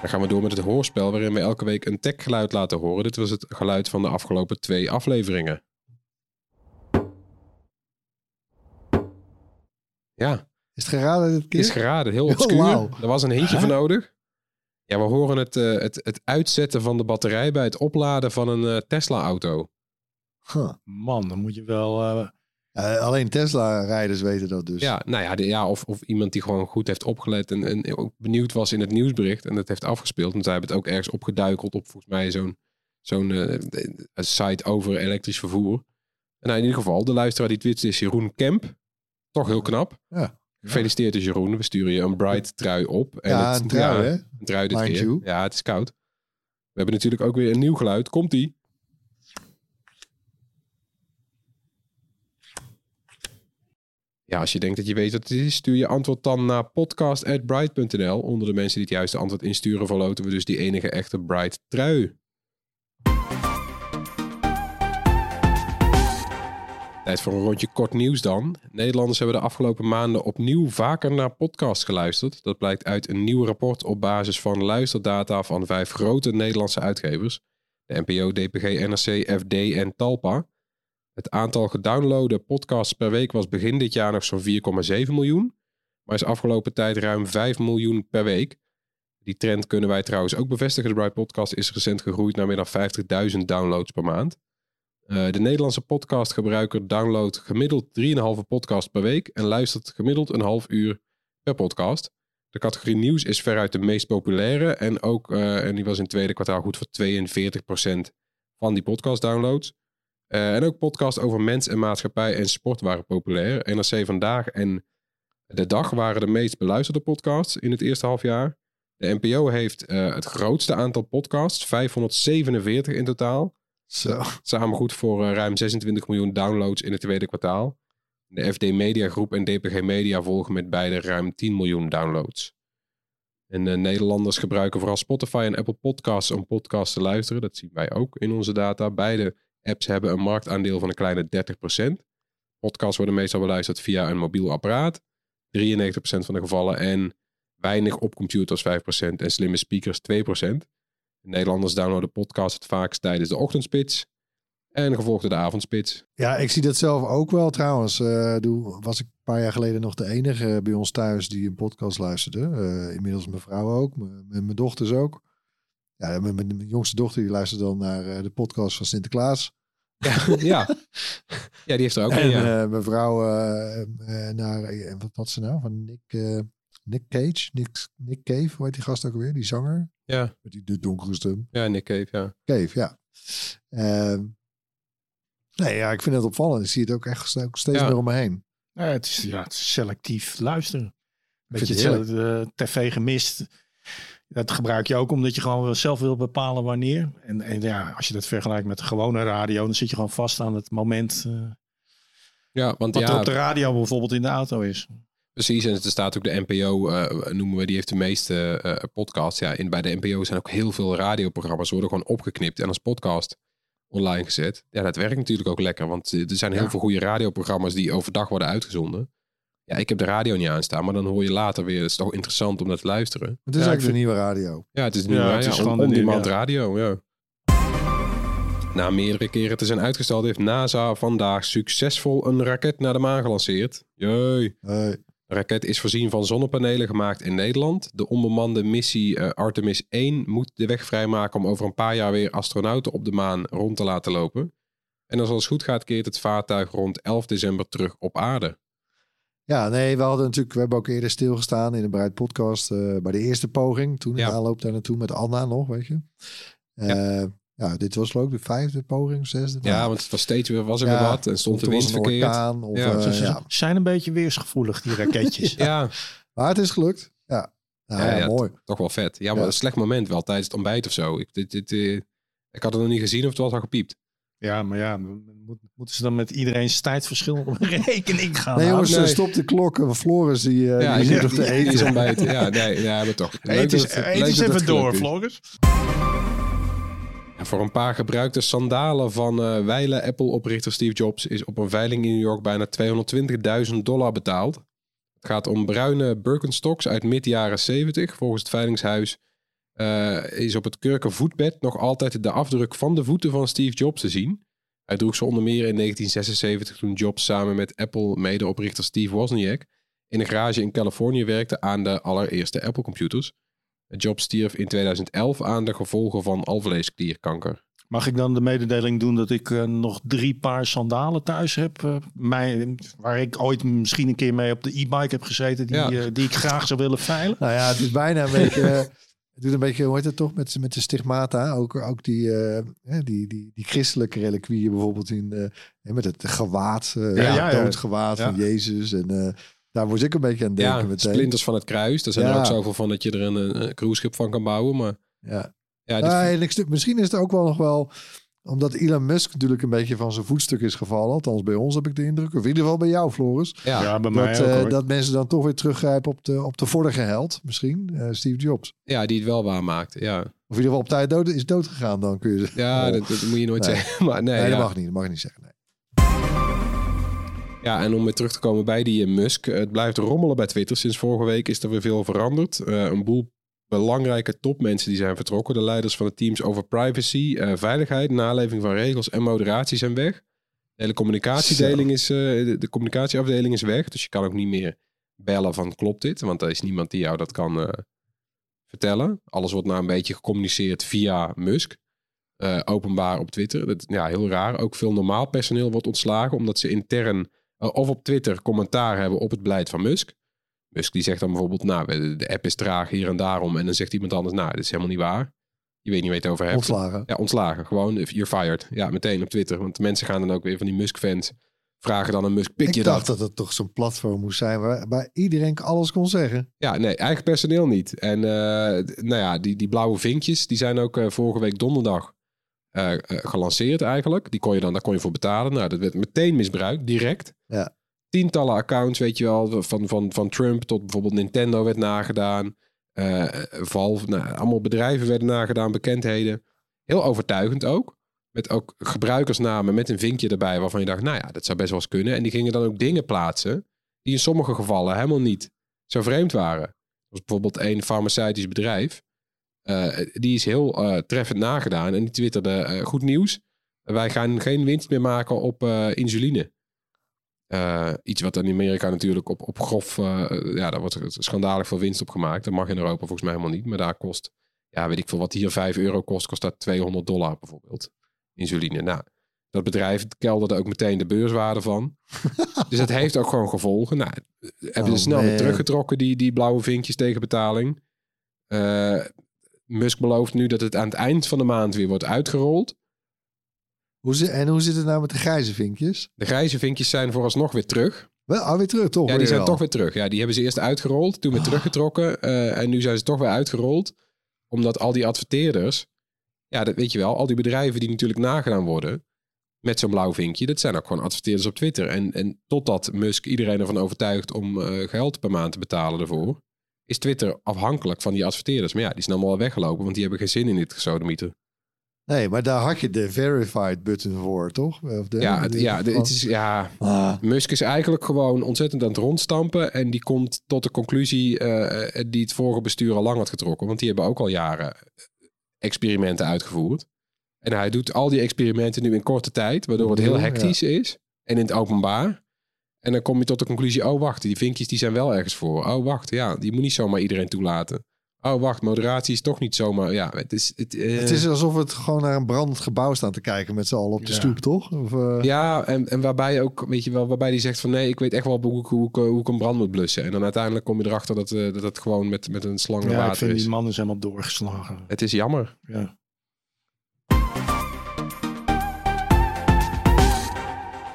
Dan gaan we door met het hoorspel waarin we elke week een techgeluid laten horen. Dit was het geluid van de afgelopen twee afleveringen. Ja, Is het geraden dit keer? is geraden. Heel <laughs> Oh, obscuur. wauw. Er was een hintje voor nodig. Ja, we horen het, eh, het, het uitzetten van de batterij bij het opladen van een eh, Tesla-auto. Huh. Man, dan moet je wel... eh, Eh, alleen Tesla-rijders weten dat dus. Ja, nou ja, de, ja of, of iemand die gewoon goed heeft opgelet en, en ook benieuwd was in het nieuwsbericht en dat heeft afgespeeld. Want zij hebben het ook ergens opgeduikeld op volgens mij zo'n zo'n eh, site over elektrisch vervoer. En nou, in ieder geval, de luisteraar die twittert is Jeroen Kemp. Toch heel knap. Ja. Gefeliciteerd dus Jeroen. We sturen je een Bright trui op. En Ja, het- een trui, hè? Een trui dit Mind keer. you. Ja, het is koud. We hebben natuurlijk ook weer een nieuw geluid. Komt-ie. Ja, als je denkt dat je weet wat het is, stuur je antwoord dan naar podcast.bright.nl. Onder de mensen die het juiste antwoord insturen, verloten we dus die enige echte Bright trui. Tijd voor een rondje kort nieuws dan. Nederlanders hebben de afgelopen maanden opnieuw vaker naar podcasts geluisterd. Dat blijkt uit een nieuw rapport op basis van luisterdata van vijf grote Nederlandse uitgevers. De NPO, DPG, NRC, FD en Talpa. Het aantal gedownloade podcasts per week was begin dit jaar nog zo'n 4,7 miljoen. Maar is afgelopen tijd ruim 5 miljoen per week. Die trend kunnen wij trouwens ook bevestigen. De Bright Podcast is recent gegroeid naar meer dan 50.000 downloads per maand. Uh, de Nederlandse podcastgebruiker downloadt gemiddeld 3,5 podcast per week en luistert gemiddeld een half uur per podcast. De categorie nieuws is veruit de meest populaire en ook, uh, en die was in het tweede kwartaal goed voor 42% van die podcast downloads. Uh, en ook podcasts over mens en maatschappij en sport waren populair. NRC Vandaag en De Dag waren de meest beluisterde podcasts in het eerste halfjaar. De NPO heeft uh, het grootste aantal podcasts, 547 in totaal. Zo. Samen goed voor uh, ruim 26 miljoen downloads in het tweede kwartaal. De FD Media Groep en DPG Media volgen met beide ruim 10 miljoen downloads. En uh, Nederlanders gebruiken vooral Spotify en Apple Podcasts om podcasts te luisteren. Dat zien wij ook in onze data. Beide apps hebben een marktaandeel van een kleine 30%. Podcasts worden meestal beluisterd via een mobiel apparaat. 93% van de gevallen. En weinig op computers 5% en slimme speakers 2%. Nederlanders downloaden podcasts het vaakst tijdens de ochtendspits. En gevolgd door de avondspits. Ja, ik zie dat zelf ook wel trouwens. Doe, was ik een paar jaar geleden nog de enige bij ons thuis die een podcast luisterde. Uh, inmiddels mijn vrouw ook, mijn dochters ook. Ja, mijn, mijn jongste dochter die luistert dan naar de podcast van Sinterklaas. Ja, ja. ja die heeft er ook en, een. Ja. mijn vrouw naar, wat had ze nou? Van Nick, Nick Cage, Nick, Nick Cave, hoe heet die gast ook weer? Die zanger? Ja. Met die de donkere stem. Ja, Nick Cave, ja. Cave, ja. Uh, nee, ja, ik vind het opvallend. Ik zie het ook echt steeds ja. meer om me heen. Ja, het is, ja, het is selectief luisteren. Weet je, het, uh, tv gemist. Dat gebruik je ook omdat je gewoon zelf wil bepalen wanneer. En, en ja, als je dat vergelijkt met de gewone radio, dan zit je gewoon vast aan het moment eh, Ja, want wat er ja, op de radio bijvoorbeeld in de auto is. precies. En er staat ook de NPO, eh, noemen we, die heeft de meeste eh podcasts. Ja, in, bij de NPO zijn ook heel veel radioprogramma's, worden gewoon opgeknipt en als podcast online gezet. Ja, dat werkt natuurlijk ook lekker, want er zijn heel Ja. veel goede radioprogramma's die overdag worden uitgezonden. Ja, ik heb de radio niet aanstaan, maar dan hoor je later weer, het is toch interessant om naar te luisteren. Het is Ja, eigenlijk de nieuwe radio. Ja, het is nu Ja, ja, het is ja, gewoon on- de on-demand nieuwe- radio, ja. Na meerdere keren te zijn uitgesteld heeft NASA vandaag succesvol een raket naar de maan gelanceerd. Jee. Hey. De raket is voorzien van zonnepanelen gemaakt in Nederland. De onbemande missie eh, Artemis 1 moet de weg vrijmaken om over een paar jaar weer astronauten op de maan rond te laten lopen. En als alles goed gaat, keert het vaartuig rond 11 december terug op aarde. Ja, nee, we hadden natuurlijk, we hebben ook eerder stilgestaan in een Breid podcast eh, bij de eerste poging. Toen in Ja. de aanloop daar naartoe met Anna nog, weet je. Eh, ja. dit was geloof ik de vijfde poging, zesde. Ja, want het was steeds weer, was er Ja, weer wat en stond er een verkeerd. orkaan, Of, Ja, eh, Ze- ze ja. zijn een beetje weersgevoelig, die raketjes. <laughs> Ja, Maar het is gelukt. Ja, nou, Ja, ja, ja, mooi. toch wel vet. Ja, maar Ja. een slecht moment wel tijdens het ontbijt of zo. Ik, dit, dit, eh, ik had het nog niet gezien of het was al gepiept. Ja, maar ja, moet- moeten ze dan met iedereen's tijdverschil op <laughs> rekening gaan Nee jongens, nee. eh, stop de klok. Eh, Floris die, eh, ja, die zit nog te die is eten. ontbijten. <laughs> Ja, nee, ja, maar toch. Eet eens, even door. Floris. Voor een paar gebruikte sandalen van eh wijle Apple-oprichter Steve Jobs is op een veiling in New York bijna 220.000 dollar betaald. Het gaat om bruine Birkenstocks uit mid-jaren 70. Volgens het veilingshuis eh, is op het kurken voetbed nog altijd de afdruk van de voeten van Steve Jobs te zien. Hij droeg ze onder meer in 1976 toen Jobs samen met Apple-medeoprichter Steve Wozniak in een garage in Californië werkte aan de allereerste Apple-computers. Jobs stierf in 2011 aan de gevolgen van alvleesklierkanker. Mag ik dan de mededeling doen dat ik eh, nog drie paar sandalen thuis heb? eh, waar ik ooit misschien een keer mee op de e-bike heb gezeten. Die, Ja. die ik graag zou willen veilen. Nou ja, het is bijna een beetje... <laughs> het doet een beetje, hoe heet het toch, met, met de stigmata. Ook, ook die, eh, die, die, die christelijke reliquieën bijvoorbeeld in... hè, met het gewaad, eh Ja, ja, doodgewaad van. Jezus. En daar moest ik een beetje aan denken Ja, meteen. splinters van het kruis. Daar zijn er ook zoveel van dat je er een, een, cruiseschip van kan bouwen. Maar Ja. ja, dit- en ik misschien is het ook wel nog wel... Omdat Elon Musk natuurlijk een beetje van zijn voetstuk is gevallen. Althans, bij ons heb ik de indruk. Of in ieder geval bij jou, Floris. ja, Ja, bij mij Dat, ook eh, dat mensen dan toch weer teruggrijpen op de, op de vorige held. Misschien, eh, Steve Jobs. ja, die het wel waarmaakt. Ja, Of in ieder geval op tijd dood, is doodgegaan dan, kun je zeggen. ja Oh. dat, dat moet je nooit Nee. zeggen. Maar nee, Nee, ja. dat mag niet. Dat mag je niet zeggen. Nee. Ja, en om weer terug te komen bij die eh, Musk. Het blijft rommelen bij Twitter. Sinds vorige week is er weer veel veranderd. Eh, een boel belangrijke topmensen die zijn vertrokken. De leiders van de teams over privacy, eh, veiligheid, naleving van regels en moderatie zijn weg. De hele communicatiedeling is, eh, de, de communicatieafdeling is weg. Dus je kan ook niet meer bellen van klopt dit? Want er is niemand die jou dat kan eh, vertellen. Alles wordt nou een beetje gecommuniceerd via Musk. openbaar op Twitter. Dat, ja, heel raar. Ook veel normaal personeel wordt ontslagen omdat ze intern of op Twitter commentaar hebben op het beleid van Musk. Musk die zegt dan bijvoorbeeld, nou, de- app is traag hier en daarom. En dan zegt iemand anders, nou, dat is helemaal niet waar. Je weet niet het over hebt. Ontslagen. Ja, ontslagen. Gewoon, you're fired. Ja, meteen op Twitter. Want de mensen gaan dan ook weer van die Musk-fans vragen dan aan Musk, pik Ik je dacht dat? het toch zo'n platform moest zijn waar, waar iedereen alles kon zeggen. Ja, nee, eigen personeel niet. En eh, nou ja, die, die blauwe vinkjes, die zijn ook eh, vorige week donderdag eh, gelanceerd eigenlijk. Die kon je dan, daar kon je voor betalen. Nou, dat werd meteen misbruikt, direct. Ja. Tientallen accounts, weet je wel, van, van, van Trump tot bijvoorbeeld Nintendo werd nagedaan. Eh, Valve, nou, allemaal bedrijven werden nagedaan, bekendheden. Heel overtuigend ook. Met ook gebruikersnamen met een vinkje erbij waarvan je dacht, nou ja, dat zou best wel eens kunnen. En die gingen dan ook dingen plaatsen die in sommige gevallen helemaal niet zo vreemd waren. Was bijvoorbeeld een farmaceutisch bedrijf. eh, die is heel eh, treffend nagedaan. En die twitterde, goed nieuws. Wij gaan geen winst meer maken op insuline. Eh, iets wat in Amerika natuurlijk op, op grof... eh, ja, daar wordt schandalig veel winst op gemaakt. Dat mag in Europa volgens mij helemaal niet. Maar daar kost... Ja, weet ik veel. Wat hier 5 euro kost, kost dat 200 dollar bijvoorbeeld. Insuline. Nou, dat bedrijf kelderde ook meteen de beurswaarde van. <laughs> dus het heeft ook gewoon gevolgen. Nou, hebben Oh, ze snel weer teruggetrokken, die, die blauwe vinkjes tegen betaling. Eh, Musk belooft nu dat het aan het eind van de maand weer wordt uitgerold. Hoe zit, en hoe zit het nou met de grijze vinkjes? De grijze vinkjes zijn vooralsnog weer terug. Wel, ah, weer terug toch? Ja, die zijn toch weer terug. Ja, die hebben ze eerst uitgerold, toen weer Ah. teruggetrokken. eh, en nu zijn ze toch weer uitgerold. Omdat al die adverteerders, ja, dat weet je wel, al die bedrijven die natuurlijk nagedaan worden met zo'n blauw vinkje, dat zijn ook gewoon adverteerders op Twitter. En, en totdat Musk iedereen ervan overtuigt om eh, geld per maand te betalen ervoor, is Twitter afhankelijk van die adverteerders. Maar ja, die zijn allemaal al weggelopen, want die hebben geen zin in dit gesodemieter. Nee, maar daar had je de verified button voor, toch? Of de, Ja, ja, de- het is, ja, Ah, Musk is eigenlijk gewoon ontzettend aan het rondstampen. En die komt tot de conclusie eh, die het vorige bestuur al lang had getrokken. Want die hebben ook al jaren experimenten uitgevoerd. En hij doet al die experimenten nu in korte tijd, waardoor het heel Ja. hectisch is. En in het openbaar. En dan kom je tot de conclusie, oh wacht, die vinkjes die zijn wel ergens voor. Oh wacht, ja, die moet niet zomaar iedereen toelaten. Oh wacht, moderatie is toch niet zomaar, ja, het is... Het, eh, het is alsof we het gewoon naar een brandend gebouw staan te kijken met z'n allen op de Ja. stoep, toch? Of, eh, Ja, en, en waarbij ook, weet je wel, waarbij die zegt van nee, ik weet echt wel hoe, ik- hoe, ik- hoe ik een brand moet blussen. En dan uiteindelijk kom je erachter dat, eh, dat het gewoon met, met een slang Ja, ik water vind is. die man is helemaal doorgeslagen. Het is jammer. Ja.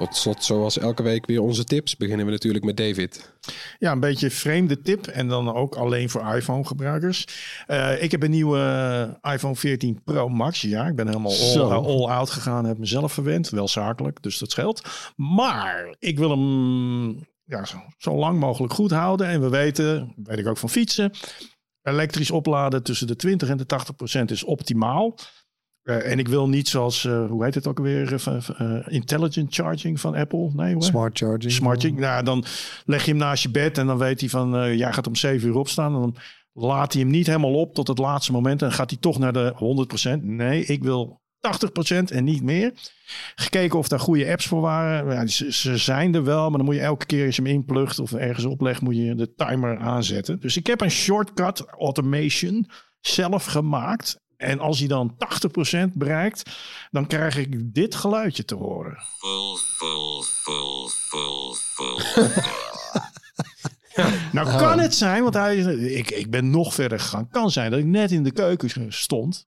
Tot slot, zoals elke week weer onze tips, beginnen we natuurlijk met David. Ja, een beetje vreemde tip. En dan ook alleen voor iPhone-gebruikers. Eh, ik heb een nieuwe eh, iPhone 14 Pro Max. Ja, ik ben helemaal all, all out gegaan. Heb mezelf verwend. Wel zakelijk, dus dat scheelt. Maar ik wil hem ja, zo, zo lang mogelijk goed houden. En we weten, weet ik ook van fietsen... elektrisch opladen tussen de 20 en de 80 procent is optimaal. Eh, en ik wil niet zoals, eh, hoe heet het ook alweer, eh, intelligent charging van Apple. Nee, Smart charging. Smart charging. Nou, dan leg je hem naast je bed en dan weet hij van, jij gaat om 7 uur opstaan. En dan laat hij hem niet helemaal op tot het laatste moment. En gaat hij toch naar de 100%. Nee, ik wil 80% en niet meer. Gekeken of daar goede apps voor waren. Ja, ze, ze zijn er wel, maar dan moet je elke keer als je hem inplugt of ergens oplegt, moet je de timer aanzetten. Dus ik heb een shortcut automation zelf gemaakt. En als hij dan 80% bereikt, dan krijg ik dit geluidje te horen. <laughs> Nou kan het zijn, want hij, ik, ik ben nog verder gegaan. Kan zijn dat ik net in de keuken stond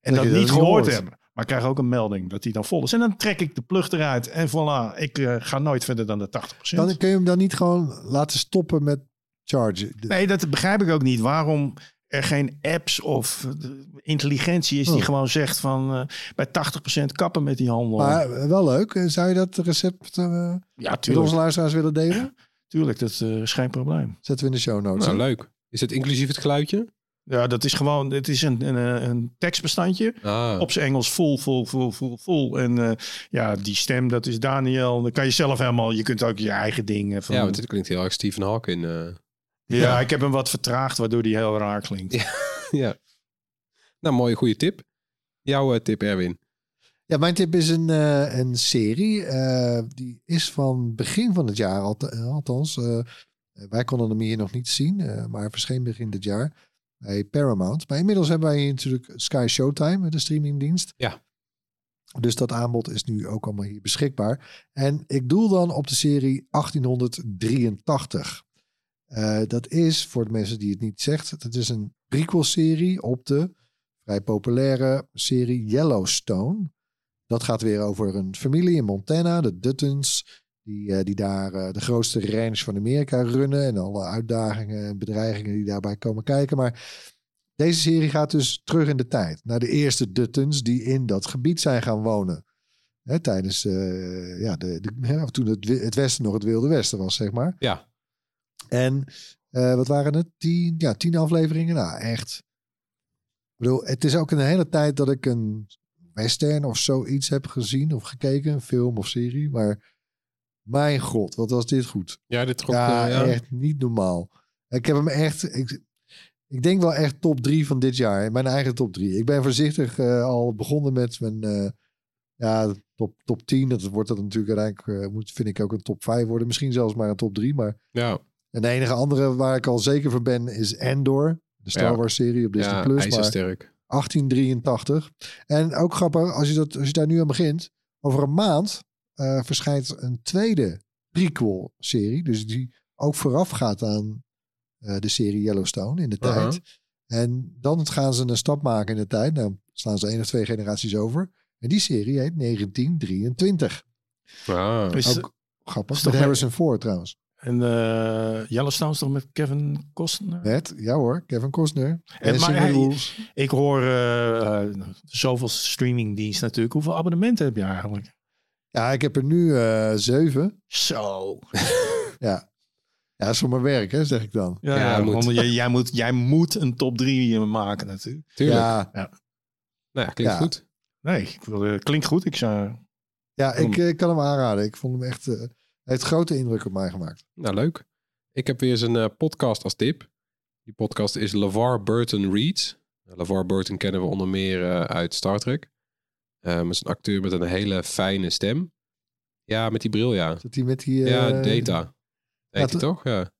en Dat dat, je dat niet gehoord hoort. heb. Maar ik krijg ook een melding dat hij dan vol is. En dan trek ik de plug eruit en voilà. Ik eh, ga nooit verder dan de 80%. Dan kun je hem dan niet gewoon laten stoppen met chargen. Nee, dat begrijp ik ook niet. Waarom er geen apps of eh, intelligentie is die Oh. gewoon zegt van eh, bij 80% kappen met die handel. Maar eh, wel leuk. Zou je dat recept eh ja, met onze tuurlijk. luisteraars willen delen? Tuurlijk, dat eh, is geen probleem. Zetten we in de show notes. Nou, leuk. Is het inclusief het geluidje? Ja, dat is gewoon, het is een, een, een tekstbestandje. Ah, Op zijn Engels full, full, full, full, full. En eh, ja, die stem, dat is Daniel. Dan kan je zelf helemaal, je kunt ook je eigen dingen van... ja, want dit klinkt heel erg Stephen Hawking. eh. Ja, ik heb hem wat vertraagd, waardoor die heel raar klinkt. Ja. <laughs> ja. Nou, mooie goede tip. Jouw eh, tip, Erwin. Ja, mijn tip is een, eh, een serie. eh, die is van begin van het jaar, alt- althans. eh, wij konden hem hier nog niet zien, eh, maar verscheen begin dit jaar bij Paramount. Maar inmiddels hebben wij hier natuurlijk Sky Showtime, de streamingdienst. Ja. Dus dat aanbod is nu ook allemaal hier beschikbaar. En ik doel dan op de serie 1883. Eh, dat is, voor de mensen die het niet zegt, het is een prequel-serie op de vrij populaire serie Yellowstone. Dat gaat weer over een familie in Montana, de Duttons, die, eh, die daar eh, de grootste range van Amerika runnen en alle uitdagingen en bedreigingen die daarbij komen kijken. Maar deze serie gaat dus terug in de tijd naar de eerste Duttons die in dat gebied zijn gaan wonen. Hè, tijdens ja, de, toen het, het Westen nog het Wilde Westen was, zeg maar. Ja. En eh, wat waren het? Tien, ja, tien afleveringen. Nou, echt. Ik bedoel, het is ook een hele tijd dat ik een western of zoiets heb gezien of gekeken, een film of serie. Maar mijn god, wat was dit goed. Ja, dit trok... Ja, eh, ja. echt niet normaal. Ik heb hem echt. Ik, ik denk wel echt top drie van dit jaar. Mijn eigen top drie. Ik ben voorzichtig eh, al begonnen met mijn ja, top, top 10. Dat wordt dat natuurlijk uiteindelijk, moet, vind ik ook een top 5 worden. Misschien zelfs maar een top 3. Maar ja. En de enige andere waar ik al zeker van ben is Endor. De Star Ja. Wars serie op Disney+. ja, Plus, maar ijzersterk. 1883. En ook grappig, als je, dat, als je daar nu aan begint. Over een maand eh, verschijnt een tweede prequel serie. Dus die ook vooraf gaat aan eh, de serie Yellowstone in de tijd. En dan gaan ze een stap maken in de tijd. Nou slaan ze één of twee generaties over. En die serie heet 1923. Ah. Is, Ook grappig. is Met Harrison Ford trouwens. En eh Yellowstone is toch met Kevin Costner? Net, ja hoor, Kevin Costner. En En maar hij-. Ik hoor eh, eh, zoveel streamingdienst natuurlijk. Hoeveel abonnementen heb je eigenlijk? Ja, ik heb er nu eh, zeven. Zo. <laughs> Ja. ja, dat is voor mijn werk, hè, zeg ik dan. Ja, Ja, ja, moet. want jij, jij, moet, jij moet een top 3 maken natuurlijk. Tuurlijk. Ja, Nou ja, klinkt Ja. goed. Nee, ik wil, eh, klinkt goed. Ik zou... ja ik eh, kan hem aanraden. Ik vond hem echt... eh, heeft grote indruk op mij gemaakt. Nou, leuk. Ik heb weer eens een eh, podcast als tip. Die podcast is LeVar Burton Reads. LeVar Burton kennen we onder meer eh, uit Star Trek. Um, is een acteur met een hele fijne stem. Ja, met die bril, ja. Zat hij met die... eh, ja, Data. Heet hij to- toch? Ja.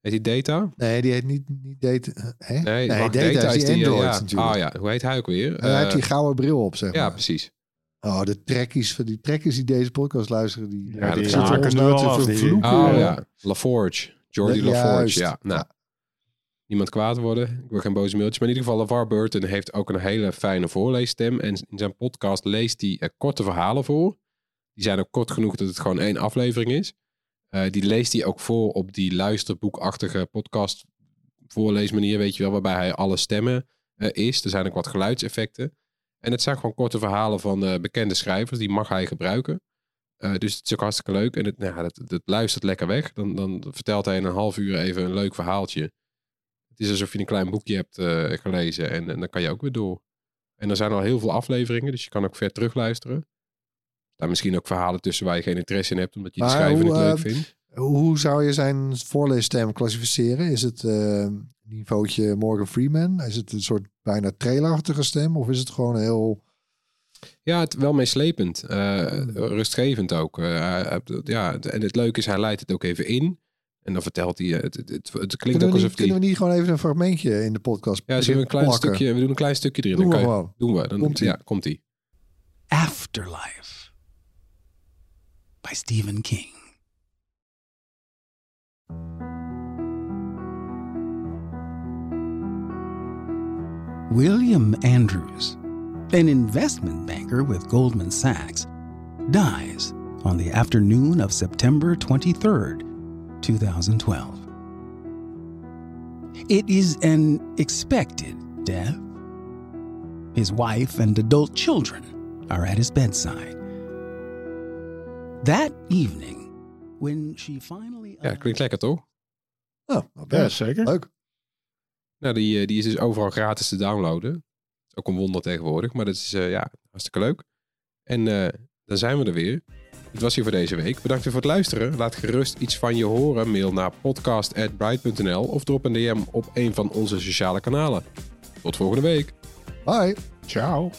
Heet hij Data? Nee, die heet niet, niet Data. eh, Hè? Nee, Data, is die eh, Android ja. natuurlijk. Ah ja, hoe heet hij ook weer? Hij heeft Eh, die gouden bril op, zeg ja, precies. Oh, de trekkies, van die trekkies die deze podcast luisteren, die, Ja, die zitten ons nu nou al te vervloeken. Oh Ja. ja, LaForge. Jordi Ja, LaForge, juist. ja. Nou, niemand kwaad worden. Ik wil geen boze mailtjes. Maar in ieder geval, LeVar Burton heeft ook een hele fijne voorleesstem. En in zijn podcast leest hij eh, korte verhalen voor. Die zijn ook kort genoeg dat het gewoon één aflevering is. Eh, die leest hij ook voor op die luisterboekachtige podcast voorleesmanier, weet je wel, waarbij hij alle stemmen eh, is. Er zijn ook wat geluidseffecten. En het zijn gewoon korte verhalen van eh, bekende schrijvers. Die mag hij gebruiken. Eh, dus het is ook hartstikke leuk. En het, nou, het luistert lekker weg. Dan, dan vertelt hij in een half uur even een leuk verhaaltje. Het is alsof je een klein boekje hebt eh, gelezen. En, en dan kan je ook weer door. En er zijn al heel veel afleveringen. Dus je kan ook ver terugluisteren. Er staan misschien ook verhalen tussen waar je geen interesse in hebt. Omdat je de schrijver niet leuk vindt. Hoe zou je zijn voorleesstem klassificeren? Is het niveautje Morgan Freeman? Is het een soort bijna trailerachtige stem? Of is het gewoon heel... Ja, het wel meeslepend. eh, rustgevend ook. Eh, hij- ja, het- en het leuke is, hij leidt het ook even in. En dan vertelt hij, eh, het, het, het, klinkt Kunnen ook we, niet, alsof hij... kunnen we niet gewoon even een fragmentje in de podcast Ja, zullen we een klein plakken? stukje, we doen een klein stukje erin. Doen dan we kan je-. Doen we. Dan, Komt-ie. Ja, komt-ie. Afterlife by Stephen King. William Andrews, an investment banker with Goldman Sachs, dies on the afternoon of September 23rd, 2012. It is an expected death. His wife and adult children are at his bedside. That evening, when she finally. Ja, klinkt lekker toch? Oh, nou, Ja, best. zeker. Leuk. Nou, die, eh, die is dus overal gratis te downloaden. Ook een wonder tegenwoordig, maar dat is eh, ja, hartstikke leuk. En eh, dan zijn we er weer. Dit was hier voor deze week. Bedankt voor het luisteren. Laat gerust iets van je horen. Mail naar podcast.bright.nl of drop een DM op een van onze sociale kanalen. Tot volgende week. Bye. Ciao.